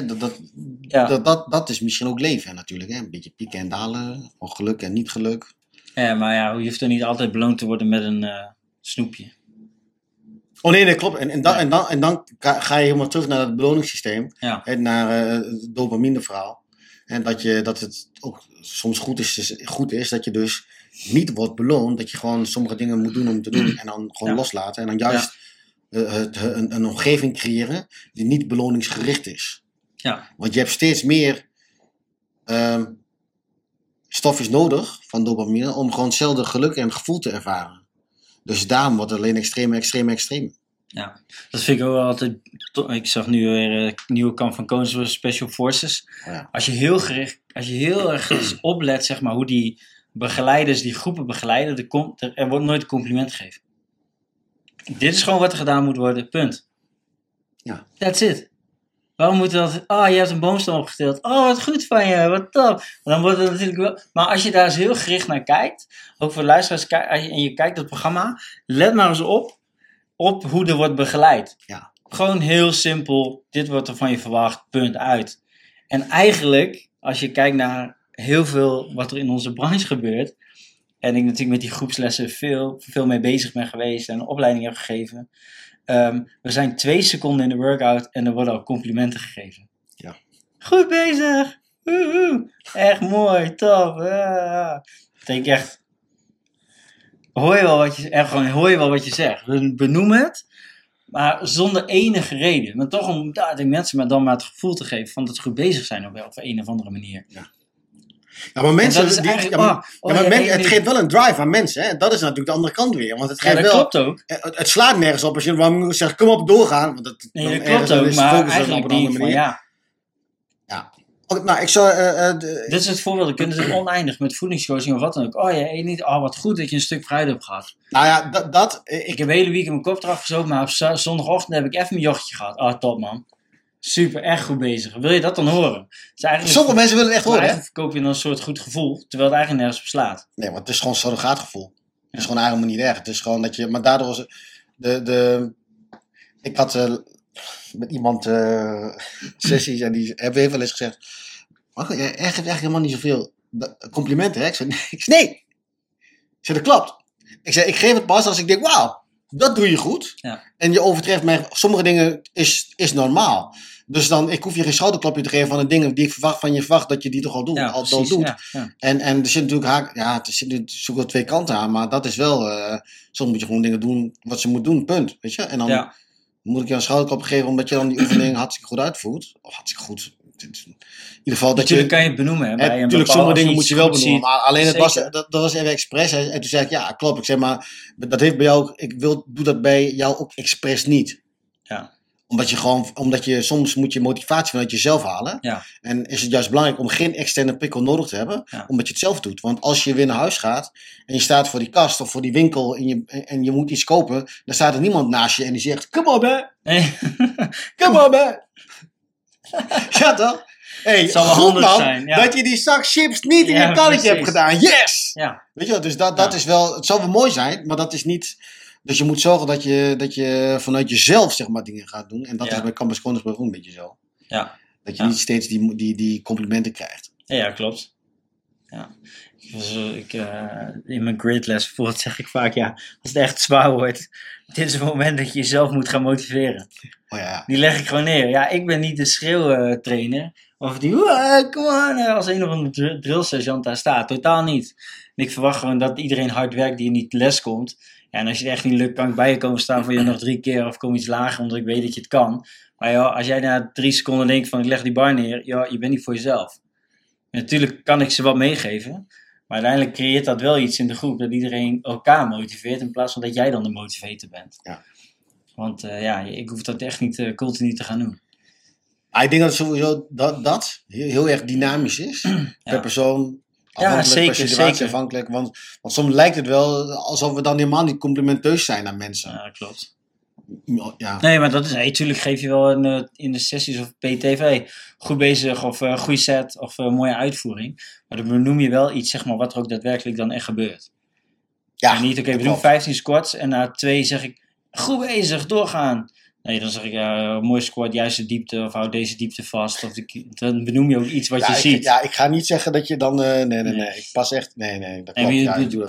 Speaker 1: dat, dat,
Speaker 2: Ja.
Speaker 1: dat, dat, dat is misschien ook leven hè, natuurlijk, hè? een beetje pieken en dalen, van geluk en niet geluk.
Speaker 2: Ja, maar ja, je hoeft er niet altijd beloond te worden met een eh, snoepje.
Speaker 1: Oh nee, nee, klopt. En, en, dan, en, dan, en dan ga je helemaal terug naar het beloningssysteem.
Speaker 2: Ja.
Speaker 1: En naar eh, het dopamine verhaal. En dat, je, dat het ook soms goed is, dus goed is dat je dus niet wordt beloond. Dat je gewoon sommige dingen moet doen om te doen. En dan gewoon
Speaker 2: Ja.
Speaker 1: loslaten. En dan juist eh, het, een, een omgeving creëren die niet beloningsgericht is.
Speaker 2: Ja.
Speaker 1: Want je hebt steeds meer ehm, stofjes nodig van dopamine om gewoon hetzelfde geluk en gevoel te ervaren. Dus daarom wordt het alleen extreem, extreem, extreem.
Speaker 2: Ja, dat vind ik ook altijd. Ik zag nu weer een nieuwe kamp van Koningsbrug Special Forces.
Speaker 1: Oh ja.
Speaker 2: Als je heel gericht, als je heel erg <clears throat> oplet, zeg maar, hoe die begeleiders die groepen begeleiden, er, komt, er, er wordt nooit een compliment gegeven. Dit is gewoon wat er gedaan moet worden, punt.
Speaker 1: Ja.
Speaker 2: That's it. Waarom moet dat? Oh, je hebt een boomstam opgesteld. Oh, wat goed van je, wat top. Dan wordt het natuurlijk wel. Maar als je daar eens heel gericht naar kijkt, ook voor de luisteraars, en je kijkt dat programma, let maar eens op, op hoe er wordt begeleid.
Speaker 1: Ja.
Speaker 2: Gewoon heel simpel, dit wordt er van je verwacht, punt uit. En eigenlijk, als je kijkt naar heel veel wat er in onze branche gebeurt, en ik natuurlijk met die groepslessen veel, veel mee bezig ben geweest en een opleiding heb gegeven. Ehm, we zijn twee seconden in de workout en er worden al complimenten gegeven.
Speaker 1: Ja.
Speaker 2: Goed bezig! Woehoe. Echt mooi, top! Ah. Ik denk echt, hoor je wel wat je, gewoon, hoor je wel wat je zegt. We benoemen het, maar zonder enige reden. Maar toch om de mensen maar dan maar het gevoel te geven van dat ze goed bezig zijn op, op een of andere manier.
Speaker 1: Ja, maar mensen, die- ja, maar,
Speaker 2: oh, oh,
Speaker 1: ja, maar
Speaker 2: ja,
Speaker 1: men-
Speaker 2: nee,
Speaker 1: het geeft wel een drive aan mensen. Hè? Dat is natuurlijk de andere kant weer. Want het
Speaker 2: Ja,
Speaker 1: geeft
Speaker 2: dat
Speaker 1: wel.
Speaker 2: klopt ook.
Speaker 1: Het, het slaat nergens op als je zegt: kom op, doorgaan. Want dat,
Speaker 2: Nee, klopt ook,
Speaker 1: is
Speaker 2: maar eigenlijk
Speaker 1: op een andere
Speaker 2: van
Speaker 1: manier.
Speaker 2: ja,
Speaker 1: nou, ik zou. eh, eh,
Speaker 2: dit is het voorbeeld. Je kunt het oneindig met voedingscoaching of wat dan ook. Oh, je eet niet. Oh, wat goed dat je een stuk fruit hebt gehad.
Speaker 1: nou ja, dat. dat eh,
Speaker 2: Ik
Speaker 1: ik,
Speaker 2: heb hele week mijn kop eraf gezogen, maar op zo- zondagochtend heb ik even mijn jochtje gehad. Oh, top man. Super, echt goed bezig. Wil je dat dan horen? Eigenlijk
Speaker 1: sommige mensen willen het echt horen.
Speaker 2: Eigenlijk verkoop je dan een soort goed gevoel, terwijl het eigenlijk nergens op slaat.
Speaker 1: Nee, want het is gewoon surrogaatgevoel. Het is gewoon eigenlijk niet erg. Het is gewoon dat je. Maar daardoor is het- de. de ik had eh, met iemand eh, <laughs> sessies en die hebben heel wel eens gezegd. Mag jij geeft eigenlijk helemaal niet zoveel complimenten, hè? Ik zei, <laughs> nee. Ik zei, nee. Ik zei, dat klopt. Ik zei, ik geef het pas als ik denk, wauw, dat doe je goed.
Speaker 2: Ja.
Speaker 1: En je overtreft mij, sommige dingen is, is normaal. Dus dan, ik hoef je geen schouderklapje te geven van de dingen die ik verwacht van je verwacht dat je die toch al doet.
Speaker 2: Ja,
Speaker 1: al, al
Speaker 2: precies.
Speaker 1: doet.
Speaker 2: Ja, ja.
Speaker 1: En, en er zit natuurlijk haak, ja, er zitten natuurlijk wel twee kanten aan, maar dat is wel, eh, soms moet je gewoon dingen doen wat ze moet doen, punt. Weet je? En dan moet ik je een schouderklap geven omdat je dan die oefening hartstikke goed uitvoert. Of hartstikke goed. In ieder geval dat je...
Speaker 2: Natuurlijk kan je het benoemen. Hè, bij
Speaker 1: Natuurlijk, sommige dingen
Speaker 2: je
Speaker 1: moet je wel benoemen.
Speaker 2: ziet.
Speaker 1: Maar alleen het was, dat, dat was even expres. En en toen zei ik, ja, klopt. Ik zeg maar, dat heeft bij jou, ik wil, doe dat bij jou ook expres niet.
Speaker 2: Ja.
Speaker 1: Omdat je gewoon, omdat je soms moet je motivatie vanuit jezelf halen.
Speaker 2: Ja.
Speaker 1: En is het juist belangrijk om geen externe prikkel nodig te hebben,
Speaker 2: Ja.
Speaker 1: omdat je het zelf doet. Want als je weer naar huis gaat en je staat voor die kast of voor die winkel en je, en je moet iets kopen, dan staat er niemand naast je en die zegt, kom op hè, <laughs> kom op hè. <laughs> ja toch? Hey, goed man,
Speaker 2: zijn, ja.
Speaker 1: dat je die zak chips niet in
Speaker 2: Ja,
Speaker 1: je kannetje hebt gedaan. Yes!
Speaker 2: ja,
Speaker 1: Weet je wel, dus dat, dat is wel, het zou wel mooi zijn, maar dat is niet, dus je moet zorgen dat je, dat je vanuit jezelf zeg maar dingen gaat doen. En dat
Speaker 2: Ja.
Speaker 1: is bij Campus Koningsbrug ook een beetje zo.
Speaker 2: ja.
Speaker 1: Dat je
Speaker 2: Ja.
Speaker 1: niet steeds die, die, die complimenten krijgt.
Speaker 2: Ja, klopt. Ja. Ik was, eh, ik, eh, in mijn gridles bijvoorbeeld zeg ik vaak, ja, als het echt zwaar wordt, dit is het moment dat je jezelf moet gaan motiveren.
Speaker 1: Oh ja.
Speaker 2: Die leg ik gewoon neer. Ja, ik ben niet de schreeuwtrainer. Of die, "Woe, kom aan, eh, als een of andere dr- drillsergeant daar staat. Totaal niet. En ik verwacht gewoon dat iedereen hard werkt die niet les komt. Ja, en als je het echt niet lukt, kan ik bij je komen staan voor je nog drie keer. Of kom iets lager, omdat ik weet dat je het kan. Maar joh, als jij na drie seconden denkt van ik leg die bar neer. Ja, je bent niet voor jezelf. En natuurlijk kan ik ze wat meegeven. Maar uiteindelijk creëert dat wel iets in de groep. Dat iedereen elkaar motiveert. In plaats van dat jij dan de motivator bent.
Speaker 1: Ja.
Speaker 2: Want eh, ja, ik hoef dat echt niet eh, continu te gaan doen.
Speaker 1: Maar ik denk dat sowieso dat, dat heel, heel erg dynamisch is. Per persoon. Afhankelijk
Speaker 2: zeker,
Speaker 1: per situatie,
Speaker 2: zeker.
Speaker 1: afhankelijk. Want, want soms lijkt het wel alsof we dan helemaal niet complimenteus zijn aan mensen.
Speaker 2: Ja, klopt.
Speaker 1: Ja.
Speaker 2: Nee, maar dat is, hey, tuurlijk geef je wel een, eh, in de sessies of PTV goed bezig of eh goede set of eh, mooie uitvoering. Maar dan benoem je wel iets, zeg maar, wat er ook daadwerkelijk dan echt gebeurt.
Speaker 1: Ja,
Speaker 2: en niet, oké, we doen
Speaker 1: klopt.
Speaker 2: 15 squats en na twee zeg ik, goed bezig, doorgaan. Nee, dan zeg ik, ja, mooi squat, juiste diepte of houd deze diepte vast. Of de, dan benoem je ook iets wat
Speaker 1: ja,
Speaker 2: je
Speaker 1: ik,
Speaker 2: ziet.
Speaker 1: ja, ik ga niet zeggen dat je dan. eh, nee, nee, nee,
Speaker 2: Nee.
Speaker 1: Ik pas echt. Nee, nee. Dat
Speaker 2: En
Speaker 1: klopt.
Speaker 2: wie-
Speaker 1: Ja,
Speaker 2: wie-
Speaker 1: ik doe dat